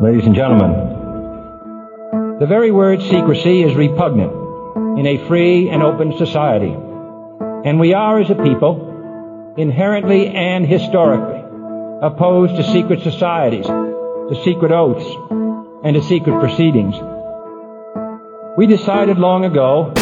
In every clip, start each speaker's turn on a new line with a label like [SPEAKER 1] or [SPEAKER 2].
[SPEAKER 1] ladies and gentlemen, the very word secrecy is repugnant in a free and open society. And we are, as a people, inherently and historically opposed to secret societies, to secret oaths, and to secret proceedings. We decided long ago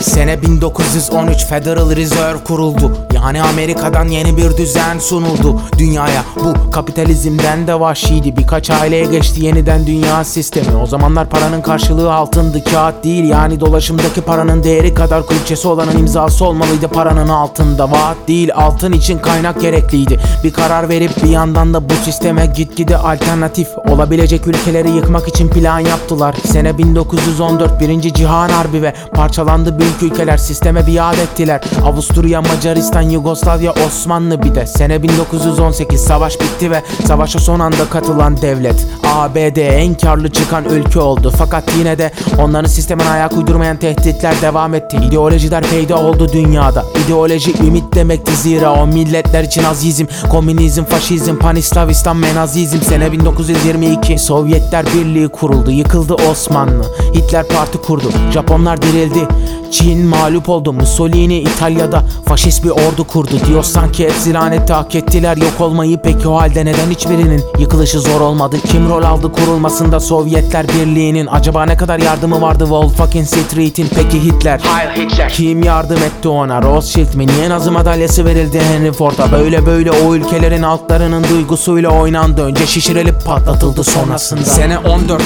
[SPEAKER 2] Sene 1913 Federal Reserve kuruldu. Yani Amerika'dan yeni bir düzen sunuldu. Dünyaya bu kapitalizmden de vahşiydi. Birkaç aileye geçti yeniden dünya sistemi. O zamanlar paranın karşılığı altındı kağıt değil. Yani dolaşımdaki paranın değeri kadar külçesi olanın imzası olmalıydı. Paranın altında vaat değil altın için kaynak gerekliydi. Bir karar verip bir yandan da bu sisteme gitgide alternatif Olabilecek ülkeleri yıkmak için plan yaptılar. Sene 1914 Birinci Cihan Harbi ve parçalandı büyük ülkeler sisteme biat ettiler. Avusturya, Macaristan, Yugoslavya, Osmanlı bir de. Sene 1918 savaş bitti ve savaşa son anda katılan devlet. ABD en karlı çıkan ülke oldu. Fakat yine de onların sistemine ayak uydurmayan tehditler devam etti. İdeolojiler peyda oldu dünyada. İdeoloji ümit demekti. Zira o milletler için azizm Komünizm, faşizm, panislavistan, menazizm. Sene 1922 Sovyetler Birliği kuruldu. Yıkıldı Osmanlı. Hitler parti kurdu. Japonlar dirildi Çin mağlup oldu Mussolini İtalya'da faşist bir ordu kurdu Diyor sanki hepsi laneti hak ettiler yok olmayı Peki o halde neden hiçbirinin yıkılışı zor olmadı Kim rol aldı kurulmasında Sovyetler Birliği'nin Acaba ne kadar yardımı vardı fucking Street'in Peki Hitler
[SPEAKER 3] Heil Hitler.
[SPEAKER 2] kim yardım etti ona? Rothschild mi? Niye Nazi madalyası verildi Henry Ford'a? Böyle böyle o ülkelerin altlarının duygusuyla oynandı. Önce şişirilip patlatıldı sonrasında. Sene 14.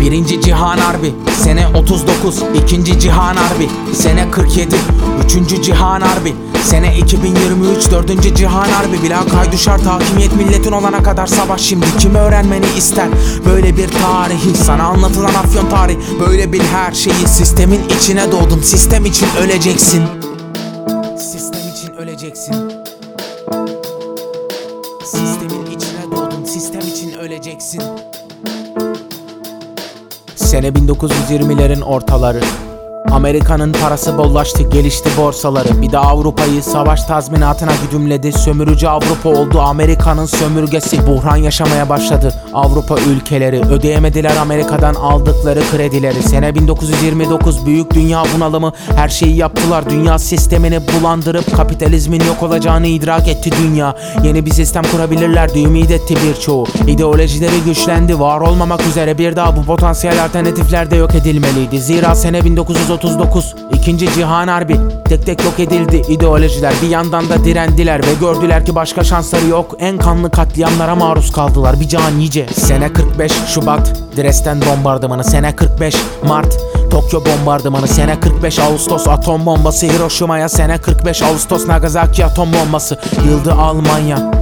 [SPEAKER 2] Birinci Cihan Harbi. Sene 39. İkinci Cihan Harbi. Sene 47. Üçüncü Cihan Harbi. Sene 2023 dördüncü Cihan Harbi. Bila kaydu şart hakimiyet milletin olana kadar savaş. Şimdi Kim öğrenmeni ister? Böyle bir tarihi Sana anlatılan afyon tarih Böyle bil her şeyi Sistemin içine doğdun. Sistem için öleceksin. Sistem için öleceksin. Sistemin içine doğdun Sistem için öleceksin. Sene 1920'lerin ortaları Amerika'nın parası bollaştı, gelişti borsaları. Bir de Avrupa'yı savaş tazminatına güdümledi. Sömürücü Avrupa oldu Amerika'nın sömürgesi. Buhran yaşamaya başladı Avrupa ülkeleri. Ödeyemediler Amerika'dan aldıkları kredileri. Sene 1929 büyük dünya bunalımı. Her şeyi yaptılar. Dünya sistemini bulandırıp kapitalizmin yok olacağını idrak etti dünya. Yeni bir sistem kurabilirlerdi ümit etti birçoğu. İdeolojileri güçlendi. Var olmamak üzere bir daha bu potansiyel alternatifler de yok edilmeliydi. Zira sene 1939 İkinci Cihan Harbi. Tek tek yok edildi ideolojiler. Bir yandan da direndiler ve gördüler ki başka şansları yok. En kanlı katliamlara maruz kaldılar. Bir can nice Sene 45 Şubat. Dresden bombardımanı. Sene 45 Mart. Tokyo bombardımanı. Sene 45 Ağustos. Atom bombası Hiroşima'ya. Sene 45 Ağustos. Nagasaki atom bombası. Yıldı Almanya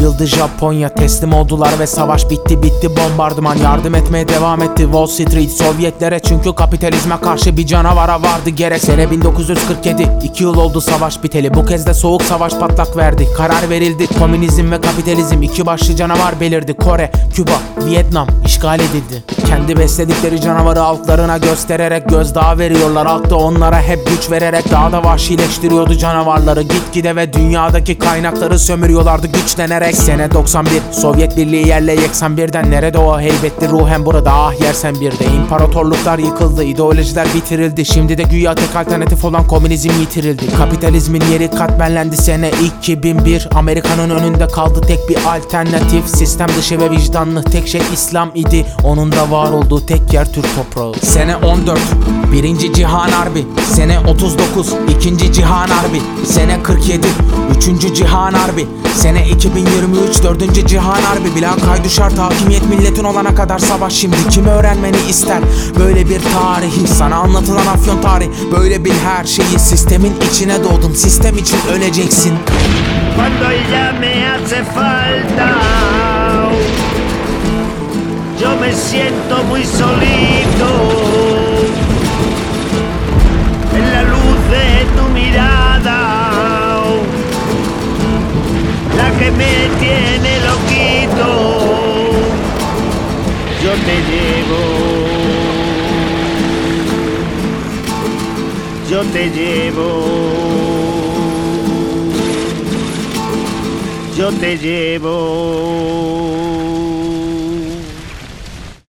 [SPEAKER 2] Yıldı Japonya teslim oldular ve savaş bitti bitti. Bombardıman yardım etmeye devam etti. Wall Street Sovyetlere çünkü kapitalizme karşı bir canavara vardı. Gerek Sene 1947 iki yıl oldu savaş biteli. Bu kez de soğuk savaş patlak verdi. Karar verildi komünizm ve kapitalizm. İki başlı canavar belirdi. Kore, Küba, Vietnam işgal edildi. Kendi besledikleri canavarı altlarına göstererek gözdağı veriyorlar. Halk da onlara hep güç vererek daha da vahşileştiriyordu canavarları. Gitgide ve dünyadaki kaynakları sömürüyorlardı güçlenerek Sene 91 Sovyet Birliği yerle yeksan birden. Nerede o heybetli ruhen burada? Ah yersen bir de. İmparatorluklar yıkıldı ideolojiler bitirildi. Şimdi de güya tek alternatif olan komünizm yitirildi. Kapitalizmin yeri katmerlendi sene 2001 Amerika'nın önünde kaldı tek bir alternatif. Sistem dışı ve vicdanlı tek şey İslam idi. Onun da var olduğu tek yer Türk toprağı. Sene 14 Birinci Cihan Harbi. Sene 39 İkinci Cihan Harbi. Sene 47 Üçüncü Cihan Harbi. Sene 2023 Dördüncü Cihan Harbi Bila kaydu şart hakimiyet milletin olana kadar savaş şimdi Kim öğrenmeni ister? Böyle bir tarihi Sana anlatılan afyon tarih Böyle bil her şeyi Sistemin içine doğdun. Sistem için öleceksin.
[SPEAKER 3] Cuando ella me hace falta, yo me siento muy solito. Yo te llevo. Yo te llevo. Yo te llevo.